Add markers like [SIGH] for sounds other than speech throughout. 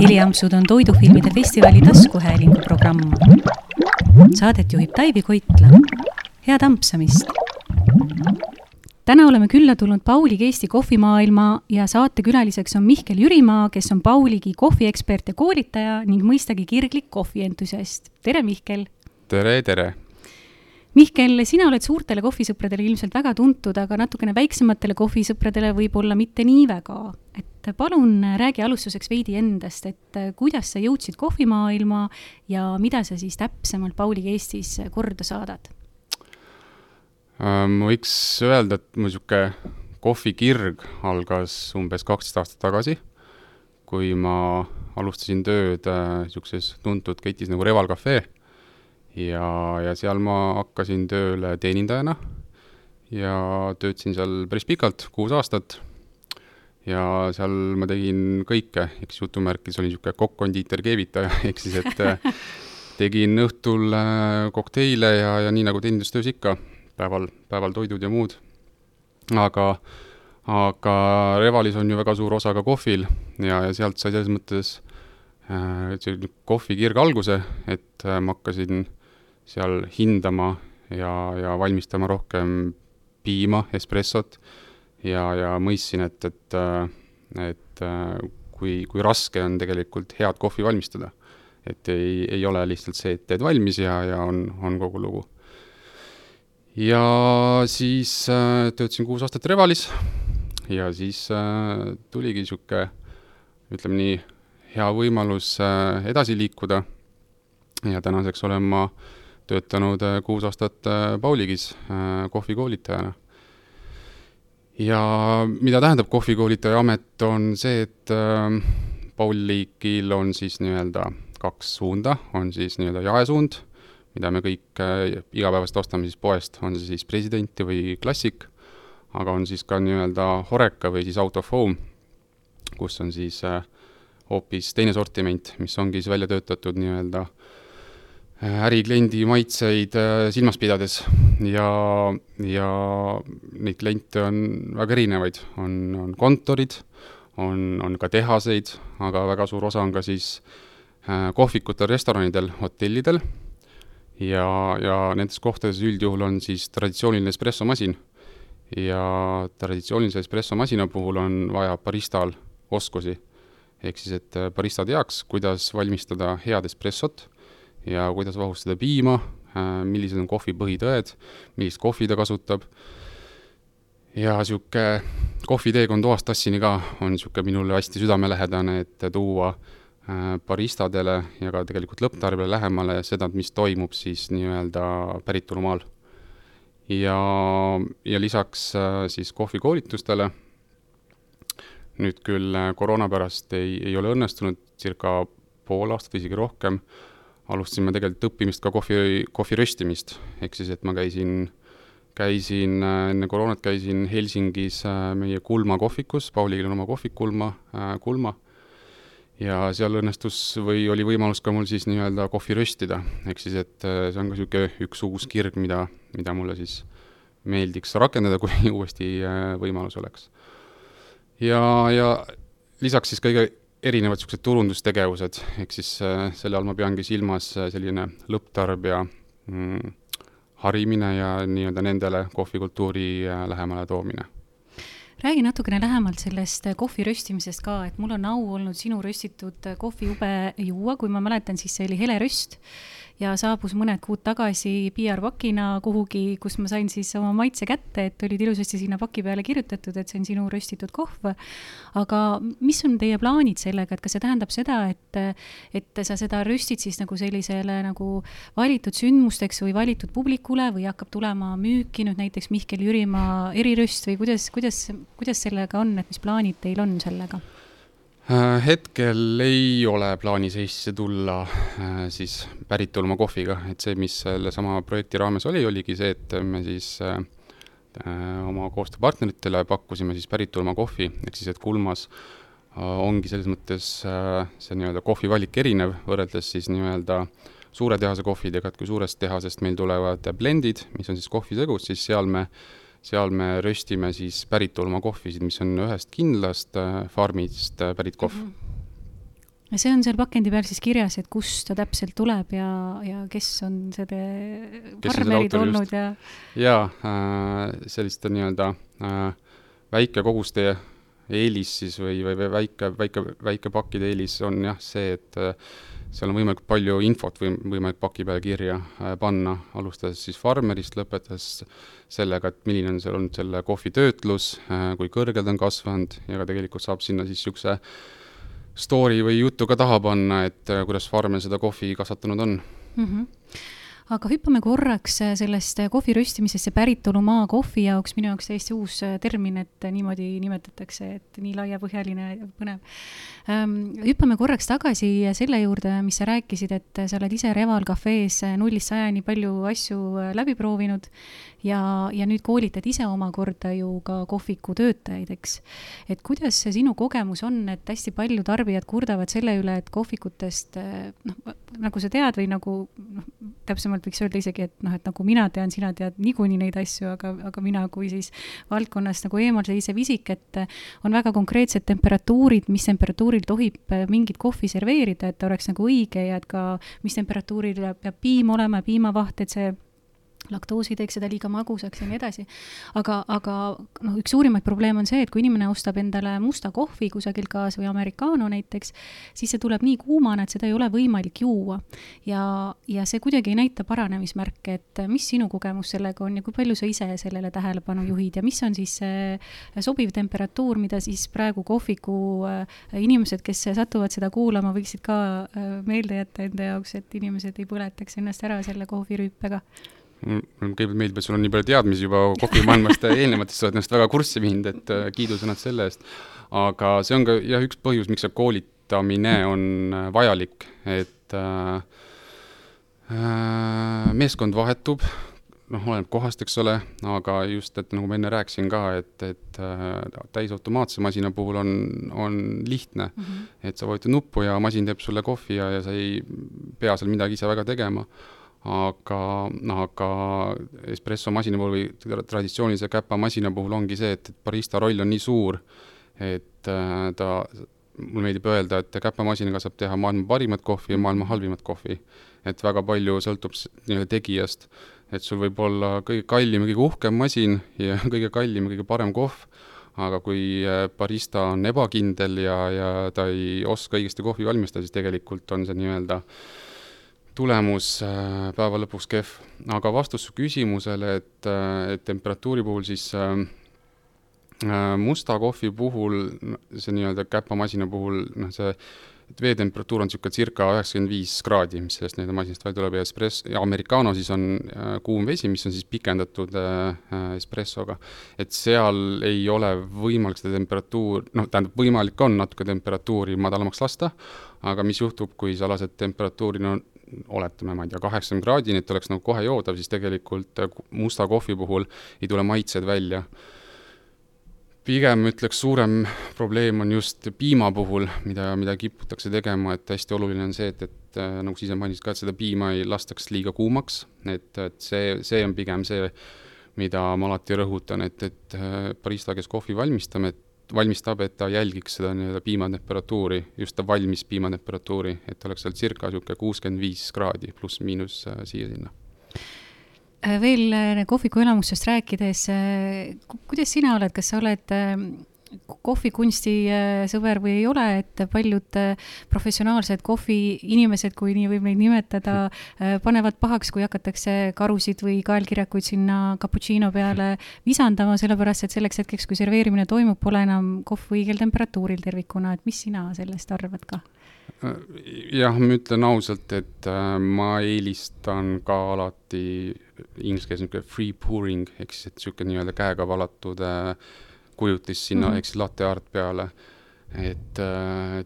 heliampsud on toidufilmide festivali taskuhäälingu programm. Saadet juhib Taivi Koitla. head ampsamist! täna oleme külla tulnud Pauliga Eesti kohvimaailma ja saatekülaliseks on Mihkel Jürimaa, kes on Pauligi kohviekspert ja koolitaja ning mõistagi kirglik kohvientusiast. tere, Mihkel! tere, tere! Mihkel, sina oled suurtele kohvisõpradele ilmselt väga tuntud, aga natukene väiksematele kohvisõpradele võib-olla mitte nii väga. et palun räägi alustuseks veidi endast, et kuidas sa jõudsid kohvimaailma ja mida sa siis täpsemalt Pauliga Eestis korda saadad? Äh, ma võiks öelda, et mu niisugune kohvikirg algas umbes kaksteist aastat tagasi, kui ma alustasin tööd niisuguses tuntud ketis nagu Reval Cafe ja, ja seal ma hakkasin tööle teenindajana ja töötasin seal päris pikalt, kuus aastat. ja seal ma tegin kõike, eks jutumärkides olin niisugune kokk-kondiiter, keevitaja, [LAUGHS] ehk siis et äh, tegin õhtul äh, kokteile ja, ja nii nagu teenindustöös ikka, päeval, päeval toidud ja muud. aga, aga Revalis on ju väga suur osa ka kohvil ja, ja sealt sai selles mõttes äh, selline kohvikirg alguse, et äh, ma hakkasin seal hindama ja, ja valmistama rohkem piima, espressot ja, ja mõistsin, et, et, et kui, kui raske on tegelikult head kohvi valmistada. et ei, ei ole lihtsalt see, et teed valmis ja, ja on, on kogu lugu. ja siis äh, töötasin kuus aastat Revalis ja siis äh, tuligi niisugune, ütleme nii, hea võimalus äh, edasi liikuda ja tänaseks olen ma äh, töötanud äh, kuus aastat äh, Pauligis äh, kohvikoolitajana. ja mida tähendab kohvikoolitaja amet, on see, et Pauligil on siis nii-öelda kaks suunda, on siis nii-öelda jaesuund, mida me kõik igapäevaselt ostame siis poest, on see siis presidenti või klassik, aga on siis ka nii-öelda Horeca või siis Out of Home, kus on siis hoopis teine sortiment, mis ongi siis välja töötatud nii-öelda äh, ärikliendi maitseid äh, silmas pidades ja, ja neid kliente on väga erinevaid, on, on kontorid, on, on ka tehaseid, aga väga suur osa on ka siis äh, kohvikutel, restoranidel, hotellidel ja, ja nendes kohtades üldjuhul on siis traditsiooniline espressomasin. ja traditsioonilise espressomasina puhul on vaja baristal oskusi. ehk siis, et barista teaks, kuidas valmistada head espressot ja kuidas vahustada piima, äh, millised on kohvi põhitõed, millist kohvi ta kasutab, ja niisugune kohviteekond toast tassini ka on niisugune minule hästi südamelähedane, et tuua äh, baristadele ja ka tegelikult lõpptarbijale lähemale seda, mis toimub siis nii-öelda päritolumaal. ja, ja lisaks äh, siis kohvikoolitustele, nüüd küll koroona pärast ei, ei ole õnnestunud circa pool aastat või isegi rohkem alustasime tegelikult õppimist ka kohvi, kohvi röstimist, ehk siis, et ma käisin, käisin äh, enne koroonat käisin Helsingis äh, meie Kulma kohvikus, Pauligil on oma kohvik Kulma, äh, Kulma, ja seal õnnestus või oli võimalus ka mul siis nii-öelda kohvi röstida, ehk siis et see on ka niisugune üks uus kirg, mida, mida mulle siis meeldiks rakendada, [LAUGHS] kui uuesti võimalus oleks. ja, ja lisaks siis kõige erinevad niisugused turundustegevused, ehk siis äh, selle all ma peangi silmas äh, selline lõpptarbija mm, harimine ja nii-öelda nendele kohvikultuuri äh, lähemale toomine. Räägi natukene lähemalt sellest kohvi röstimisest ka, et mul on au olnud sinu röstitud kohvijube juua, kui ma mäletan, siis see oli hele röst ja saabus mõned kuud tagasi PR-pakina kuhugi, kus ma sain siis oma maitse kätte, et olid ilusasti sinna paki peale kirjutatud, et see on sinu röstitud kohv. aga mis on teie plaanid sellega, et kas see tähendab seda, et, et sa seda röstid siis nagu sellisele nagu valitud sündmusteks või valitud publikule või hakkab tulema müüki nüüd näiteks Mihkel Jürimaa eriröst või kuidas, kuidas, kuidas sellega on, et mis plaanid teil on sellega? Äh, hetkel ei ole plaanis Eestisse tulla äh, siis päritolumaa kohviga, et see, mis sellesama projekti raames oli, oligi see, et me siis äh, oma koostööpartneritele pakkusime siis päritolumaa kohvi, ehk siis et Kulmas ongi selles mõttes see nii-öelda kohvi valik erinev, võrreldes siis nii-öelda suure tehase kohvidega, et kui suurest tehasest meil tulevad blendid, mis on siis kohvisegud, siis seal me seal me röstime siis päritolumaa kohvisid, mis on ühest kindlast äh, farmist äh, pärit kohv mm. -hmm see on seal pakendi peal siis kirjas, et kust ta täpselt tuleb ja, ja kes on selle farmerid olnud ja? jaa äh,, selliste nii-öelda äh, väikekoguste eelis siis või, või, või väike, väike, väikepakkide eelis on jah see, et äh, seal on võimalikult palju infot või võimalik paki peale kirja äh, panna, alustades siis farmerist, lõpetades sellega, et milline on seal olnud selle kohvi töötlus, äh, kui kõrgel ta on kasvanud ja ka tegelikult saab sinna siis niisuguse story või jutu ka taha panna, et äh, kuidas farmer seda kohvi kasvatanud on mm. -hmm aga hüppame korraks äh, sellest äh, kohvi röstimisesse päritolumaa kohvi jaoks, minu jaoks täiesti uus äh, termin, et niimoodi nimetatakse, et nii laiapõhjaline ja põnev. Ähm, hüppame korraks tagasi selle juurde, mis sa rääkisid, et sa oled ise Reval Cafe's nullist sajani palju asju läbi proovinud ja, ja nüüd koolitad ise omakorda ju ka kohviku töötajaid, eks. et kuidas see sinu kogemus on, et hästi palju tarbijad kurdavad selle üle, et kohvikutest noh, nagu sa tead või nagu noh, täpsemalt võiks öelda isegi, et noh, et nagu mina tean, sina tead niikuinii neid asju, aga, aga mina kui siis valdkonnast nagu eemalseisev isik, et on väga konkreetsed temperatuurid, mis temperatuuril tohib mingit kohvi serveerida, et ta oleks nagu õige ja et ka mis temperatuuril peab piim olema, piimavaht, et see laktoosi teeks seda liiga magusaks ja nii edasi. aga, aga noh, üks suurimaid probleeme on see, et kui inimene ostab endale musta kohvi kusagilt kaasa või americano näiteks, siis see tuleb nii kuumana, et seda ei ole võimalik juua. ja, ja see kuidagi ei näita paranemismärke, et mis sinu kogemus sellega on ja kui palju sa ise sellele tähelepanu juhid ja mis on siis see sobiv temperatuur, mida siis praegu kohviku äh, inimesed, kes satuvad seda kuulama, võiksid ka äh, meelde jätta enda jaoks, et inimesed ei põletaks ennast ära selle kohvirüüpega kõigepealt meeldib, et sul on nii palju teadmisi juba kohvimaailmast [LAUGHS] eelnevatest, sa oled ennast väga kurssi viinud, et äh, kiidusõnad selle eest. aga see on ka jah, üks põhjus, miks see koolitamine on äh, vajalik, et äh, äh, meeskond vahetub, noh, oleneb kohast, eks ole, aga just, et nagu ma enne rääkisin ka, et, et äh, täisautomaatse masina puhul on, on lihtne mm. -hmm. et sa vajutad nuppu ja masin teeb sulle kohvi ja, ja sa ei pea seal midagi ise väga tegema aga, aga espresso masina puhul või traditsioonilise käpamasina puhul ongi see, et, et barista roll on nii suur, et äh, ta, mulle meeldib öelda, et käpamasinaga saab teha maailma parimat kohvi ja maailma halvimat kohvi. et väga palju sõltub nii-öelda tegijast, et sul võib olla kõige kallim ja kõige uhkem masin ja [LAUGHS] kõige kallim ja kõige parem kohv, aga kui äh, barista on ebakindel ja, ja ta ei oska õigesti kohvi valmistada, siis tegelikult on see nii-öelda äh, tulemus äh, päeva lõpuks kehv. aga vastus su küsimusele, et, äh, et temperatuuri puhul siis äh, musta kohvi puhul, see nii-öelda käpamasina puhul, noh, see et veetemperatuur on niisugune circa üheksakümmend viis kraadi, mis sellest nii-öelda masinast välja tuleb ja espress- ja americano siis on äh, kuum vesi, mis on siis pikendatud äh, espressoga. et seal ei ole võimalik seda temperatuur, noh, tähendab, võimalik on natuke temperatuuri madalamaks lasta, aga mis juhtub, kui sa lased temperatuuri, no oletame, ma ei tea, kaheksakümne kraadini, et oleks nagu kohe joodav, siis tegelikult äh, musta kohvi puhul ei tule maitsed välja. pigem ütleks, suurem probleem on just piima puhul, mida, mida kiputakse tegema, et hästi oluline on see, et, et äh, nagu sa ise mainisid ka, et seda piima ei lastaks liiga kuumaks, et, et see, see on pigem see, mida ma alati rõhutan, et, et äh, barista, kes kohvi valmistame, et valmistab, et ta jälgiks seda nii-öelda piimatemperatuuri, just ta valmis piimatemperatuuri, et oleks seal circa niisugune kuuskümmend viis kraadi pluss-miinus äh, siia-sinna. Äh, veel äh, kohviku elamustest rääkides, kuidas sina oled, kas sa oled kohvikunsti äh, sõber või ei ole, et paljud äh, professionaalsed kohviinimesed, kui nii võib neid nimetada, äh, panevad pahaks, kui hakatakse karusid või kaelkirjakuid sinna cappuccino peale visandama, sellepärast et selleks hetkeks, kui serveerimine toimub, pole enam kohv õigel temperatuuril tervikuna, et mis sina sellest arvad ka? jah, ma ütlen ausalt, et ma eelistan ka alati inglise keeles niisugune free pouring ehk siis, et niisugune nii-öelda käega valatud äh, kujutis sinna mm -hmm. ehk siis latte art peale, et äh,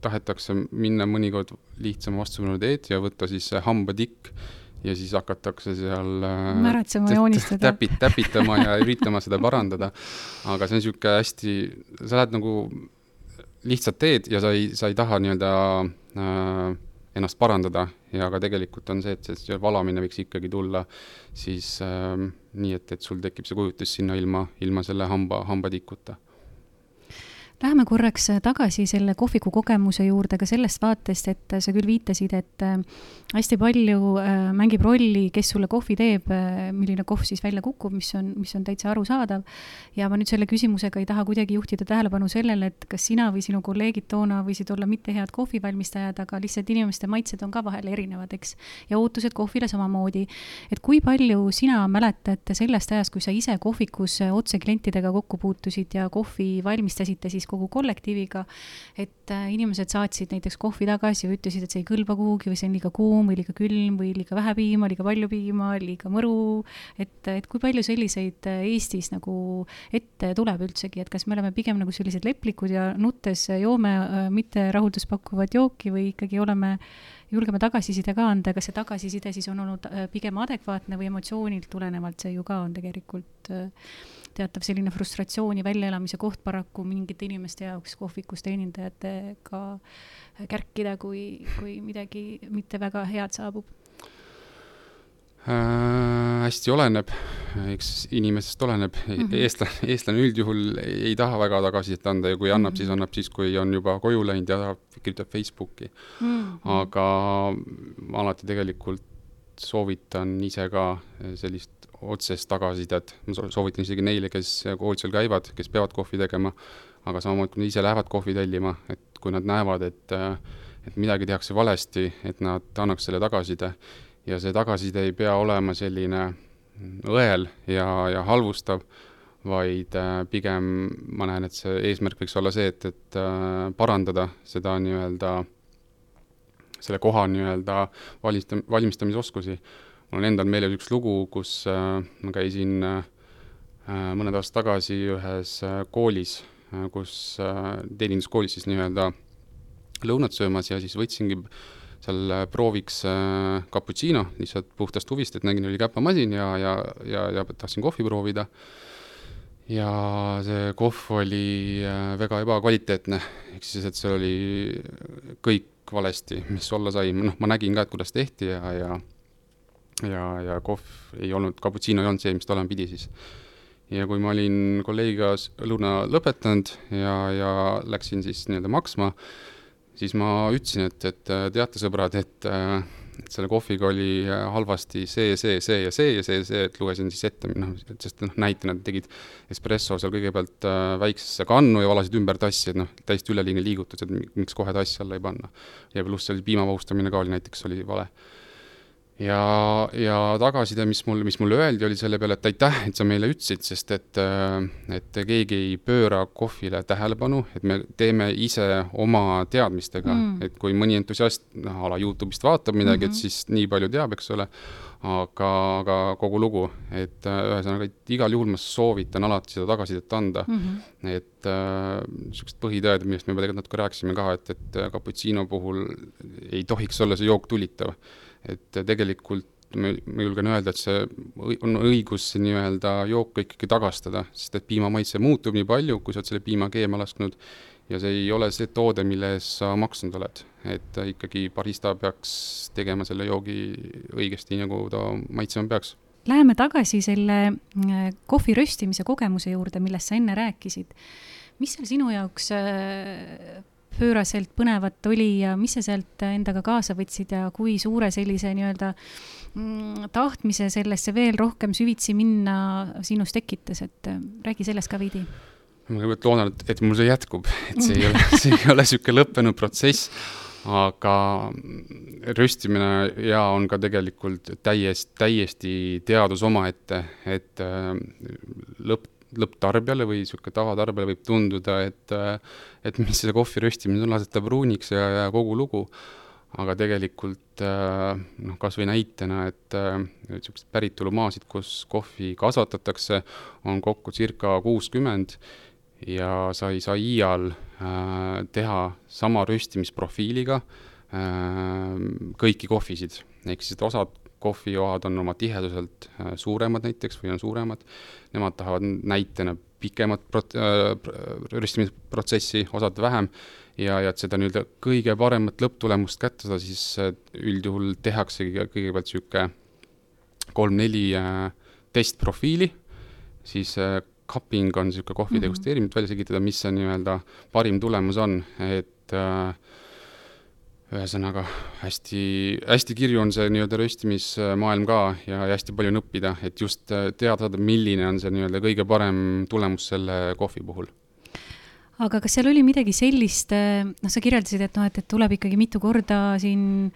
tahetakse minna mõnikord lihtsama vastassuunaline teed ja võtta siis see hambatikk ja siis hakatakse seal äh, märatsema, joonistada. täpit-, täpitama ja üritama seda parandada. aga see on niisugune hästi, sa lähed nagu lihtsat teed ja sa ei, sa ei taha nii-öelda äh, ennast parandada ja ka tegelikult on see, et see valamine võiks ikkagi tulla siis äh, nii, et, et sul tekib see kujutis sinna ilma, ilma selle hamba, hambatikuta Läheme korraks tagasi selle kohviku kogemuse juurde ka sellest vaatest, et sa küll viitasid, et äh, hästi palju äh, mängib rolli, kes sulle kohvi teeb, äh, milline kohv siis välja kukub, mis on, mis on täitsa arusaadav. ja ma nüüd selle küsimusega ei taha kuidagi juhtida tähelepanu sellele, et kas sina või sinu kolleegid toona võisid olla mitte head kohvivalmistajad, aga lihtsalt inimeste maitsed on ka vahel erinevad, eks. ja ootused kohvile samamoodi. et kui palju sina mäletad sellest ajast, kui sa ise kohvikus otse klientidega kokku puutusid ja kohvi valmistasite siis kogu kollektiiviga, et äh, inimesed saatsid näiteks kohvi tagasi ja ütlesid, et see ei kõlba kuhugi või see on liiga kuum või liiga külm või liiga vähe piima, liiga palju piima, liiga mõru, et, et kui palju selliseid äh, Eestis nagu ette tuleb üldsegi, et kas me oleme pigem nagu sellised leplikud ja nuttes joome äh, mitte rahuldust pakkuvat jooki või ikkagi oleme julgeme tagasiside ka anda, kas see tagasiside siis on olnud pigem adekvaatne või emotsioonilt tulenevalt see ju ka on tegelikult äh, teatav selline frustratsiooni väljaelamise koht paraku mingite inimeste jaoks kohvikus teenindajatega kärkida, kui, kui midagi mitte väga head saabub äh,? hästi oleneb, eks inimesest oleneb mm, -hmm. eestlane, eestlane üldjuhul ei taha väga tagasisidet anda ja kui annab mm, -hmm. siis annab siis, kui on juba koju läinud ja kirjutab Facebooki mm. -hmm. aga alati tegelikult soovitan ise ka sellist otsest tagasisidet, ma soovitan isegi neile, kes koolitusel käivad, kes peavad kohvi tegema, aga samamoodi, kui nad ise lähevad kohvi tellima, et kui nad näevad, et et midagi tehakse valesti, et nad annaks selle tagasiside. Ja see tagasiside ei pea olema selline õel ja, ja halvustav, vaid pigem ma näen, et see eesmärk võiks olla see, et, et parandada seda nii-öelda, selle koha nii-öelda valmista-, valmistamisoskusi mul on endal meeles üks lugu, kus äh, ma käisin äh, äh, mõned aastad tagasi ühes koolis, kus teeninduskoolis siis nii-öelda lõunat söömas ja siis võtsingi seal prooviks cappuccino lihtsalt puhtast huvist, et nägin, oli käpamasin ja, ja, ja, ja tahtsin kohvi proovida. ja see kohv oli väga ebakvaliteetne, ehk siis, et see oli kõik valesti, mis olla sai, noh, ma nägin ka, et kuidas tehti ja, ja ja, ja kohv ei olnud, cappuccino ei olnud see, mis ta olema pidi siis. ja kui ma olin kolleegiga lõuna lõpetanud ja, ja läksin siis nii-öelda maksma, siis ma ütlesin, et, et teate, sõbrad, et et selle kohviga oli halvasti see, see, see ja see ja see ja see, et lugesin siis ette, noh, sest noh, näitena tegid espresso seal kõigepealt äh, väiksesse kannu ja valasid ümber tassi, et noh, täiesti üleliigne liigutus, et miks kohe tassi alla ei panna. ja pluss seal piimavahustamine ka oli näiteks, oli vale ja, ja tagasiside, mis mul, mis mulle öeldi, oli selle peale, et aitäh, et sa meile ütlesid, sest et, äh, et keegi ei pööra kohvile tähelepanu, et me teeme ise oma teadmistega mm., et kui mõni entusiast, noh, a la Youtube'ist vaatab midagi mm, -hmm. et mhm. siis nii palju teab, eks ole, aga, aga kogu lugu, et äh, ühesõnaga, et igal juhul ma soovitan alati seda tagasisidet anda mm. -hmm. et niisugused äh, põhitõed, millest me juba tegelikult natuke rääkisime ka, et, et cappuccino puhul ei tohiks olla see jook tulitav et tegelikult ma, julgen öelda, et see on õigus nii-öelda jooka ikkagi tagastada, sest et piimamaitse muutub nii palju, kui sa oled selle piima keema lasknud ja see ei ole see toode, mille eest sa maksnud oled. et ikkagi barista peaks tegema selle joogi õigesti, nagu ta maitsema peaks. Läheme tagasi selle äh, kohvi röstimise kogemuse juurde, millest sa enne rääkisid. mis seal sinu jaoks äh, pööraselt põnevat oli ja mis sa sealt endaga kaasa võtsid ja kui suure sellise nii-öelda mm, tahtmise sellesse veel rohkem süvitsi minna sinus tekitas, et äh, räägi sellest ka veidi. Ma kõigepealt loodan, et, et mul see jätkub, et see ei ole, [LAUGHS] see ei ole niisugune lõppenud protsess, aga röstimine ja on ka tegelikult täiesti, täiesti teadus omaette, et äh, lõpp lõpptarbijale või niisugune tavatarbijale võib tunduda, et et mis see kohvi röstimine on, laseb ta pruuniks ja, ja kogu lugu, aga tegelikult noh, kas või näitena, et niisuguseid päritolumaasid, kus kohvi kasvatatakse, on kokku circa kuuskümmend ja sa ei saa iial äh, teha sama röstimisprofiiliga äh, kõiki kohvisid, ehk siis osad kohvijoad on oma tiheduselt äh, suuremad näiteks või on suuremad, nemad tahavad näitena pikemat prot-, äh, röstimisprotsessi, osad vähem, ja, ja et seda nii-öelda kõige paremat lõpptulemust kätte saada, siis äh, üldjuhul tehaksegi kõigepealt niisugune kolm-neli testprofiili, siis cupping on niisugune kohvi Mhm. degusteerimine, et välja selgitada, mis see nii-öelda parim tulemus on, et äh, ühesõnaga hästi, hästi kirju on see nii-öelda röstimismaailm ka ja, hästi palju on õppida, et just äh, teada saada, milline on see nii-öelda kõige parem tulemus selle kohvi puhul. Aga kas seal oli midagi sellist, noh, sa kirjeldasid, et noh, et, et tuleb ikkagi mitu korda siin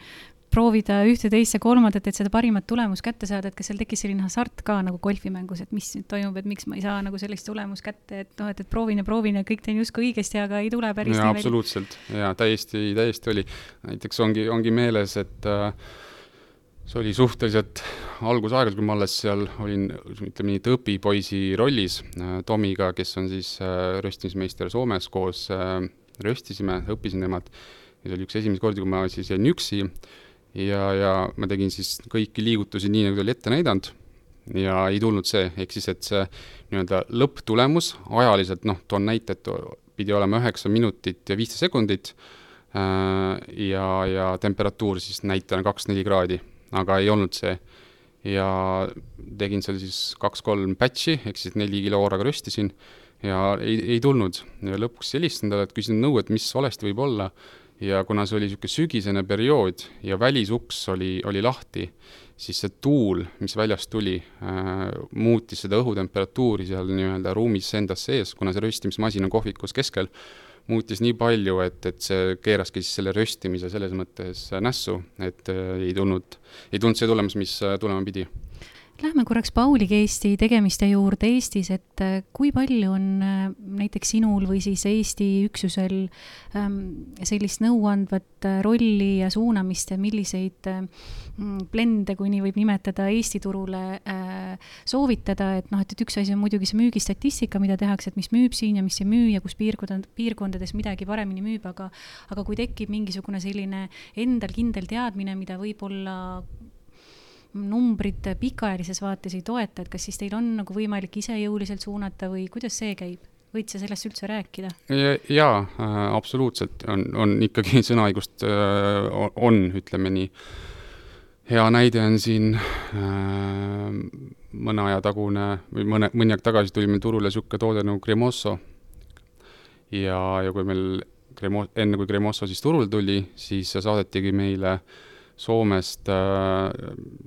proovida ühte, teist ja kolmandat, et seda parimat tulemust kätte saada, et kas seal tekkis selline hasart ka nagu golfimängus, et mis nüüd toimub, et miks ma ei saa nagu sellist tulemust kätte, et noh, et, et proovin ja proovin ja kõik teen justkui õigesti, aga ei tule päris jaa, nii välja. absoluutselt, jaa, täiesti, täiesti oli. näiteks ongi, ongi meeles, et äh, see oli suhteliselt algusaegas, kui ma alles seal olin, ütleme nii, et õpipoisi rollis äh, Tomiga, kes on siis äh, röstimismeister Soomes, koos äh, röstisime, õppisin temalt. ja see oli üks esimesi kordi, kui ma siis jäin üksi ja, ja ma tegin siis kõiki liigutusi nii, nagu ta oli ette näidanud. Ja ei tulnud see, ehk siis, et see nii-öelda lõpptulemus ajaliselt, noh, toon näite, et pidi olema üheksa minutit ja viisteist sekundit äh, ja, ja temperatuur siis näitena kaks-neli kraadi, aga ei olnud see. ja tegin seal siis kaks-kolm batch'i, ehk siis neli kilo ooraga röstisin ja ei, ei tulnud. Ja lõpuks helistasin talle, et küsin nõu, et mis valesti võib olla ja kuna see oli niisugune sügisene periood ja välisuks oli, oli lahti, siis see tuul, mis väljast tuli äh,, muutis seda õhutemperatuuri seal nii-öelda ruumis endas sees, kuna see röstimismasin on kohvikus keskel, muutis nii palju, et, et see keeraski siis selle röstimise selles mõttes nässu, et äh, ei tulnud, ei tulnud see tulemus, mis äh, tulema pidi Lähme korraks Pauli Eesti tegemiste juurde Eestis, et äh, kui palju on äh, näiteks sinul või siis Eesti üksusel ähm, sellist nõuandvat äh, rolli ja suunamist ja milliseid mm, blende, kui nii võib nimetada, Eesti turule soovitada, et noh, et, et üks asi on muidugi see müügistatistika, mida tehakse, et mis müüb siin ja mis ei müü ja kus piirkond, piirkondades midagi paremini müüb, aga aga kui tekib mingisugune selline endal kindel teadmine, mida võib-olla numbrid pikaajalises vaates ei toeta, et kas siis teil on nagu võimalik ise jõuliselt suunata või kuidas see käib? võid sa sellest üldse rääkida? jaa äh,, absoluutselt, on, on ikkagi [LAUGHS] sõnaõigust äh, on, ütleme nii. hea näide on siin äh, mõne aja tagune või mõne, mõni aeg tagasi tuli meil turule niisugune toode nagu Cremoso. ja, ja kui meil Cremo-, enne kui Cremoso siis turule tuli, siis saadetigi meile Soomest äh,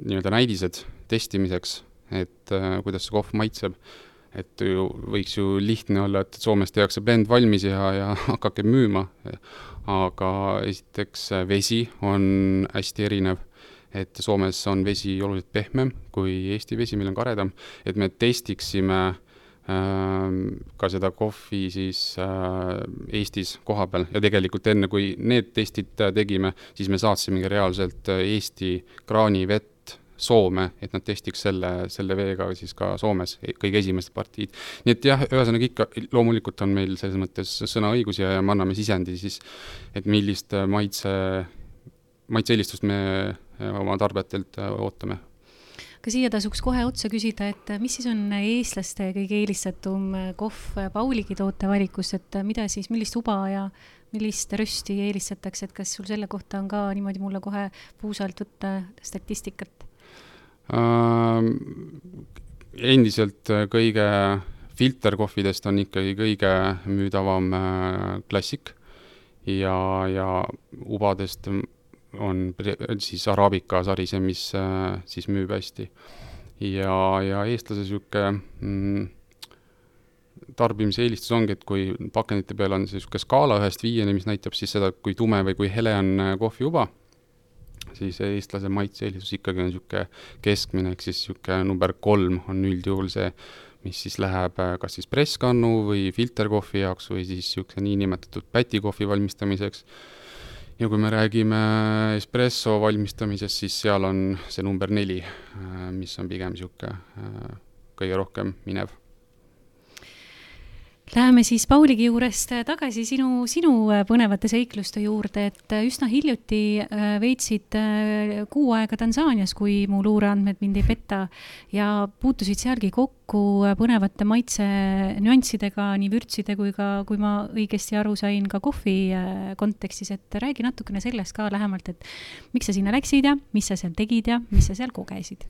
nii-öelda näidised testimiseks, et äh, kuidas see kohv maitseb. Et ju võiks ju lihtne olla, et Soomes tehakse blend valmis ja, ja [LAUGHS] hakake müüma. aga esiteks vesi on hästi erinev, et Soomes on vesi oluliselt pehmem kui Eesti vesi, meil on karedam, et me testiksime äh, ka seda kohvi siis äh, Eestis kohapeal ja tegelikult enne, kui need testid tegime, siis me saatsimegi reaalselt Eesti kraanivett Soome, et nad testiks selle, selle veega siis ka Soomes kõige esimesed partiid. nii et jah, ühesõnaga ikka loomulikult on meil selles mõttes sõnaõigus ja, ja me anname sisendi siis, et millist maitse, maitse-eelistust me oma tarbijatelt ootame aga siia tasuks kohe otsa küsida, et mis siis on eestlaste kõige eelistatum kohv Pauligi tootevalikus, et mida siis, millist uba ja millist rösti eelistatakse, et kas sul selle kohta on ka niimoodi mulle kohe puusalt võtta statistikat? äh,? endiselt kõige filterkohvidest on ikkagi kõige müüdavam äh, klassik ja, ja ubadest on siis Arabica sari see, mis äh, siis müüb hästi. ja, ja eestlase niisugune mm, tarbimise eelistus ongi, et kui pakendite peal on niisugune skaala ühest viieni, mis näitab siis seda, kui tume või kui hele on kohviuba siis eestlase maitse-eelistus ikkagi on niisugune keskmine, ehk siis niisugune number kolm on üldjuhul see, mis siis läheb kas siis presskannu või filterkohvi jaoks või siis niisuguse niinimetatud pätikohvi valmistamiseks. Ja kui me räägime espresso valmistamisest, siis seal on see number neli, mis on pigem niisugune kõige rohkem minev Läheme siis Pauligi juurest tagasi sinu, sinu põnevate seikluste juurde, et üsna hiljuti veetsid kuu aega Tansaanias, kui mu luureandmed mind ei peta, ja puutusid sealgi kokku põnevate maitse nüanssidega, nii vürtside kui ka, kui ma õigesti aru sain, ka kohvi kontekstis, et räägi natukene sellest ka lähemalt, et miks sa sinna läksid ja mis sa seal tegid ja mis sa seal kogesid?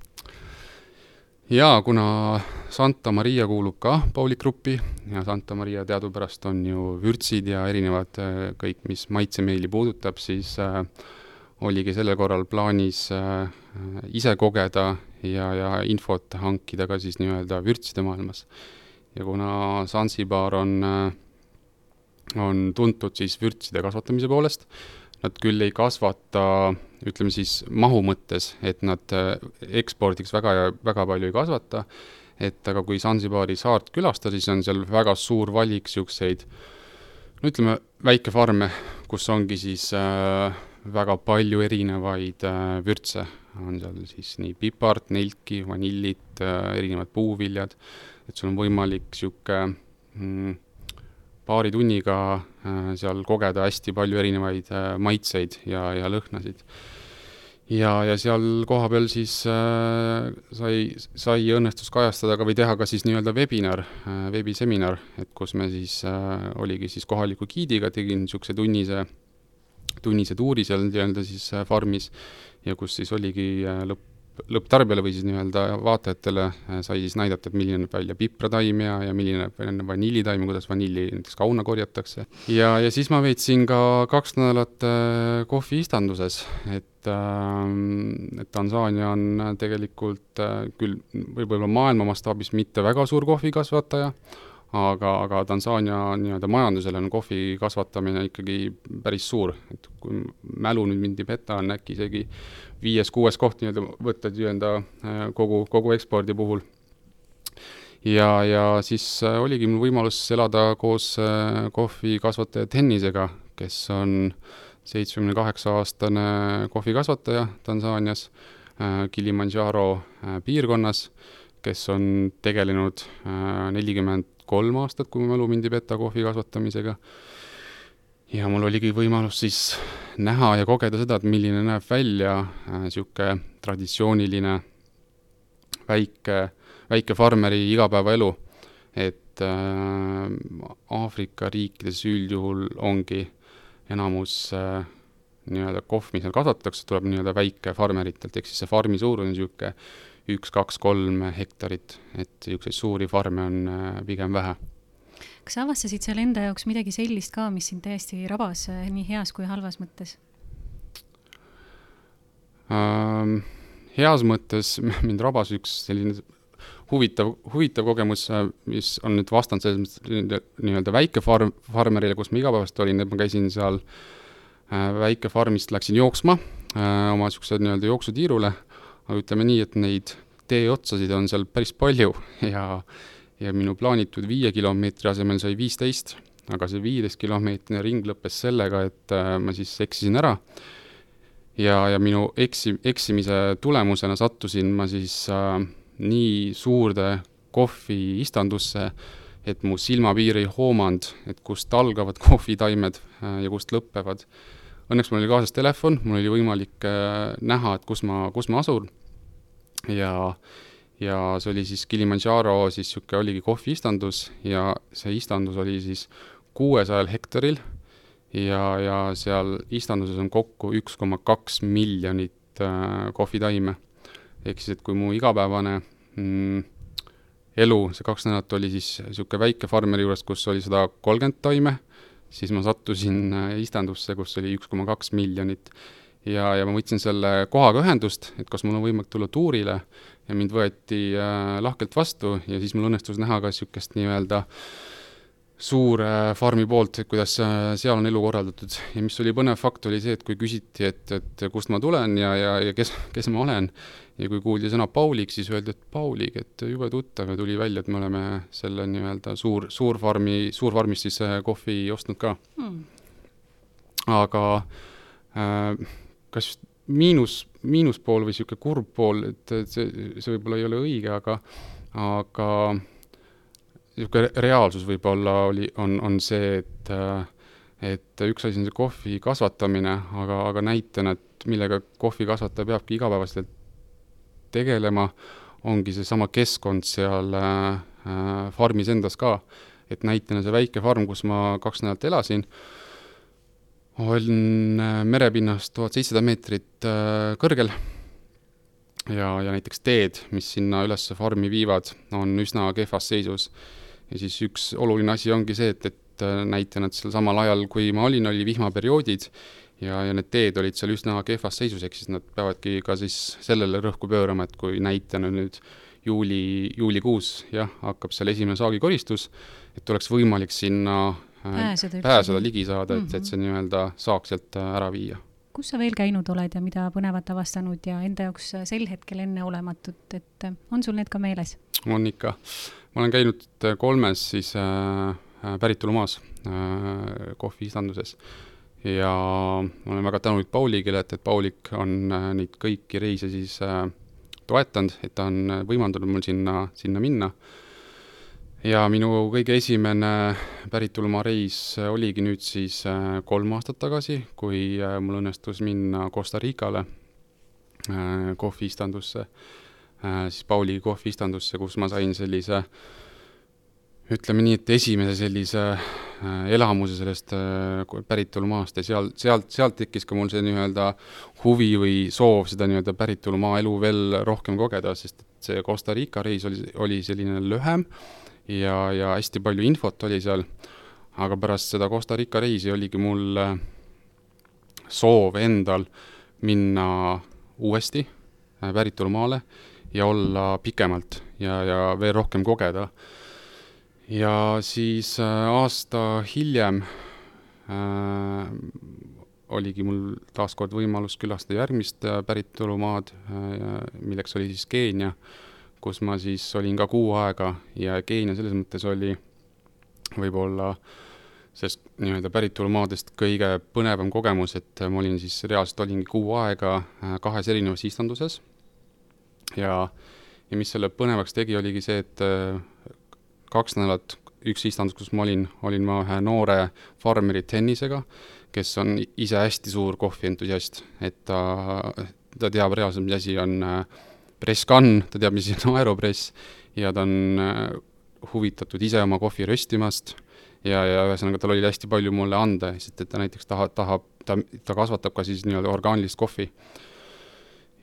Jaa, kuna Santa Maria kuulub ka Pauli gruppi ja Santa Maria teadupärast on ju vürtsid ja erinevad kõik, mis maitsemeeli puudutab, siis äh, oligi sellel korral plaanis äh, ise kogeda ja, ja infot hankida ka siis nii-öelda vürtside maailmas. ja kuna Zanzibar on, äh, on tuntud siis vürtside kasvatamise poolest, nad küll ei kasvata, ütleme siis mahu mõttes, et nad äh, ekspordiks väga väga palju ei kasvata, et aga kui Zanzibari saart külastada, siis on seal väga suur valik niisuguseid no ütleme, väikefarme, kus ongi siis äh, väga palju erinevaid äh, vürtse, on seal siis nii pipart, nelki, vanillit äh,, erinevad puuviljad, et sul on võimalik niisugune mm, paari tunniga äh, seal kogeda hästi palju erinevaid äh, maitseid ja, ja lõhnasid. ja, ja seal kohapeal siis äh, sai, sai õnnestus kajastada ka või teha ka siis nii-öelda webinar äh,, veebiseminar, et kus me siis äh,, oligi siis kohaliku giidiga, tegin niisuguse tunnise tunnise tuuri seal nii-öelda siis äh, farmis ja kus siis oligi lõpp, lõpptarbijale või siis nii-öelda vaatajatele äh, sai siis näidata, et milline näeb välja piprataim ja, ja milline näeb välja vanillitaim kuidas vanilli näiteks kauna korjatakse. ja, ja siis ma veetsin ka kaks nädalat äh, kohvi istanduses, et äh, et Tansaania on tegelikult äh, küll võib-olla maailma mastaabis mitte väga suur kohvikasvataja, aga, aga Tansaania nii-öelda majandusele on kohvi kasvatamine ikkagi päris suur, et kui mälu nüüd mind ei peta, on äkki isegi viies-kuues koht nii-öelda võtta nii-öelda äh, kogu, kogu ekspordi puhul. ja, ja siis äh, oligi mul võimalus elada koos äh, kohvikasvataja Tennisega, kes on seitsmekümne kaheksa aastane kohvikasvataja Tansaanias, Kilimandžaro piirkonnas, kes on tegelenud nelikümmend kolm aastat, kui mu mälu mind ei peta, kohvi kasvatamisega. ja mul oligi võimalus siis näha ja kogeda seda, et milline näeb välja niisugune äh, traditsiooniline väike, väike farmeri igapäevaelu. et äh, Aafrika riikides üldjuhul ongi enamus äh, nii-öelda kohv, mis seal kasvatatakse, tuleb nii-öelda väikefarmeritelt, ehk siis see farmi suurus on niisugune üks, kaks, kolm hektarit, et niisuguseid suuri farme on äh, pigem vähe. kas sa avastasid seal enda jaoks midagi sellist ka, mis sind täiesti rabas äh, nii heas kui halvas mõttes ähm,? heas mõttes [LAUGHS] mind rabas üks selline huvitav, huvitav kogemus, äh, mis on nüüd vastand selles mõttes nii-öelda väikefarm, farmerile, kus ma igapäevaselt olin, et ma käisin seal äh, väikefarmist, läksin jooksma äh, oma niisuguse nii-öelda jooksutiirule aga ütleme nii, et neid teeotsasid on seal päris palju [LAUGHS] ja, ja minu plaanitud viie kilomeetri asemel sai viisteist, aga see viieteistkilomeetrine ring lõppes sellega, et äh, ma siis eksisin ära. Ja, ja minu eksi, eksimise tulemusena sattusin ma siis äh, nii suurde kohvi istandusse, et mu silmapiir ei hoomanud, et kust algavad [LAUGHS] kohvitaimed äh, ja kust lõppevad õnneks mul oli kaasas telefon, mul oli võimalik äh, näha, et kus ma, kus ma asun ja, ja see oli siis Kilimandžaro, siis niisugune oligi kohviistandus ja see istandus oli siis kuuesajal hektaril ja, ja seal istanduses on kokku üks koma kaks miljonit äh, kohvitaime. ehk siis, et kui mu igapäevane mm, elu, see kaks nädalat oli siis niisugune väike farmeri juures, kus oli sada kolmkümmend taime siis ma sattusin äh, istandusse, kus oli üks koma kaks miljonit. ja, ja ma võtsin selle kohaga ühendust, et kas mul on võimalik tulla tuurile ja mind võeti äh, lahkelt vastu ja siis mul õnnestus näha ka niisugust nii-öelda suure farmi poolt, et kuidas äh, seal on elu korraldatud. Ja mis oli põnev fakt, oli see, et kui küsiti, et, et kust ma tulen ja, ja, ja kes, kes ma olen, ja kui kuuldi sõna Paulik, siis öeldi, et Paulik, et jube tuttav ja tuli välja, et me oleme selle nii-öelda suur, suurfarmi, suurfarmist siis äh, kohvi ostnud ka. Hmm.. aga äh, kas miinus, miinuspool või niisugune kurb pool, et, et see, see võib-olla ei ole õige, aga, aga niisugune reaalsus võib-olla oli, on, on see, et äh, et üks asi on see kohvi kasvatamine, aga, aga näitena, et millega kohvikasvataja peabki igapäevaselt tegelema, ongi seesama keskkond seal äh, farmis endas ka. et näitena see väike farm, kus ma kaks nädalat elasin, on äh, merepinnast tuhat seitsesada meetrit äh, kõrgel ja, ja näiteks teed, mis sinna üles farmi viivad, on üsna kehvas seisus. Ja siis üks oluline asi ongi see, et, et äh, näitena, et sel samal ajal, kui ma olin, oli vihmaperioodid ja, ja need teed olid seal üsna kehvas seisus, ehk siis nad peavadki ka siis sellele rõhku pöörama, et kui näitena nüüd juuli, juulikuus jah, hakkab seal esimene saagikoristus, et oleks võimalik sinna äh, pääseda, pääseda, ligi saada, et et see nii-öelda saak sealt äh, ära viia kus sa veel käinud oled ja mida põnevat avastanud ja enda jaoks sel hetkel enneolematut, et on sul need ka meeles? on ikka. Ma olen käinud kolmes siis äh, päritolumaas äh, kohviistanduses ja ma olen väga tänulik Pauligile, et, et Paulik on äh, neid kõiki reise siis äh, toetanud, et ta on võimaldanud mul sinna, sinna minna. Äh, ja minu kõige esimene päritolumaa reis oligi nüüd siis äh, kolm aastat tagasi, kui äh, mul õnnestus minna Costa Ricale äh, kohviistandusse, siis Pauli kohviistandusse, kus ma sain sellise ütleme nii, et esimese sellise elamuse sellest päritolumaast ja seal, sealt, sealt tekkis ka mul see nii-öelda huvi või soov seda nii-öelda päritolumaa elu veel rohkem kogeda, sest et see Costa Rica reis oli, oli selline lühem ja, ja hästi palju infot oli seal, aga pärast seda Costa Rica reisi oligi mul äh, soov endal minna uuesti äh, päritolumaale ja olla pikemalt ja, ja veel rohkem kogeda. ja siis äh, aasta hiljem äh, oligi mul taaskord võimalus külastada järgmist päritolumaad, milleks oli siis Keenia kus ma siis olin ka kuu aega ja Keenia selles mõttes oli võib-olla sellest nii-öelda päritolumaadest kõige põnevam kogemus, et ma olin siis, reaalselt olingi kuu aega äh, kahes erinevas istanduses ja, ja mis selle põnevaks tegi, oligi see, et äh, kaks nädalat, üks istandus, kus ma olin, olin ma ühe noore farmeri tennisega, kes on ise hästi suur kohvientusiast, et ta, ta teab reaalselt, mis asi on äh, press-gun, ta teab, mis on [LAUGHS] aeropress ja ta on äh, huvitatud ise oma kohvi röstimast ja, ja ühesõnaga tal oli hästi palju mulle anda, sest et ta näiteks tahab, tahab, ta, ta kasvatab ka siis nii-öelda orgaanilist kohvi.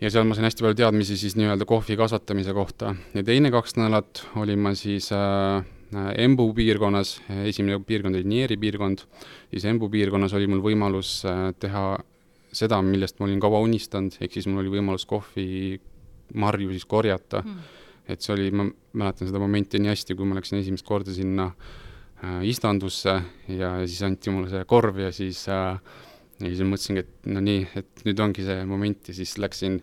Ja seal ma sain hästi palju teadmisi siis nii-öelda kohvi kasvatamise kohta. Ja teine kaks nädalat olin ma siis äh, Embu piirkonnas, esimene piirkond oli Nieri piirkond, siis Embu piirkonnas oli mul võimalus äh, teha seda, millest ma olin kaua unistanud, ehk siis mul oli võimalus kohvi marju siis korjata. Mm.. et see oli, ma mäletan seda momenti nii hästi, kui ma läksin esimest korda sinna äh, istandusse ja siis anti mulle see korv ja siis äh, ja siis mõtlesingi, et no nii, et nüüd ongi see moment ja siis läksin,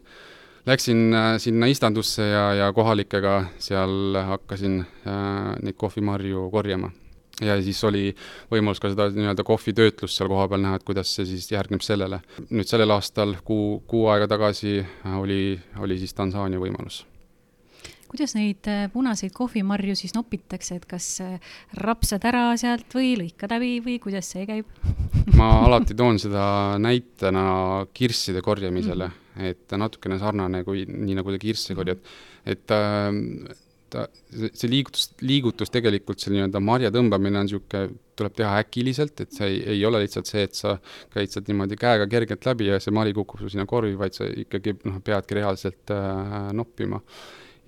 läksin äh, sinna istandusse ja, ja kohalikega seal hakkasin äh, neid kohvimarju korjama ja siis oli võimalus ka seda nii-öelda kohvitöötlust seal kohapeal näha, et kuidas see siis järgneb sellele. nüüd sellel aastal, kuu, kuu aega tagasi oli, oli siis Tansaania võimalus kuidas neid äh, punaseid kohvimarju siis nopitakse, et kas äh, rapsad ära sealt või lõikad läbi või kuidas see käib? [LAUGHS] Ma alati toon seda näitena kirsside korjamisele mm, et natukene sarnane kui, nii nagu te kirsse korjad, et äh, ta, see liigutus, liigutus tegelikult, see nii-öelda marja tõmbamine on niisugune, tuleb teha äkiliselt, et see ei, ei ole lihtsalt see, et sa käid sealt niimoodi käega kergelt läbi ja see mari kukub sul sinna korvi, vaid sa ikkagi noh, peadki reaalselt äh, noppima.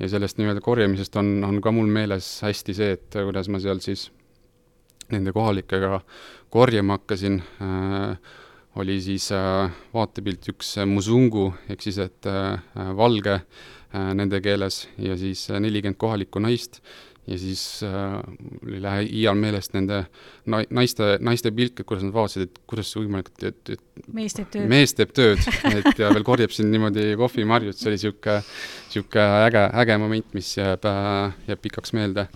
Ja sellest nii-öelda korjamisest on, on ka mul meeles hästi see, et kuidas ma seal siis nende kohalikega korjama hakkasin. Äh,, oli siis äh, vaatepilt üks musungu, ehk siis et äh, valge äh, Äh, nende keeles ja siis äh, nelikümmend kohalikku naist ja siis äh, ei lähe iial meelest nende na-, naiste, naiste pilk, et kuidas nad vaatasid, et kuidas see võimalik, et, et, mees teeb tööd. mees teeb tööd, et ja veel korjab siin niimoodi kohvimarju, et see oli niisugune, niisugune äge, äge moment, mis jääb äh,, jääb pikaks meelde.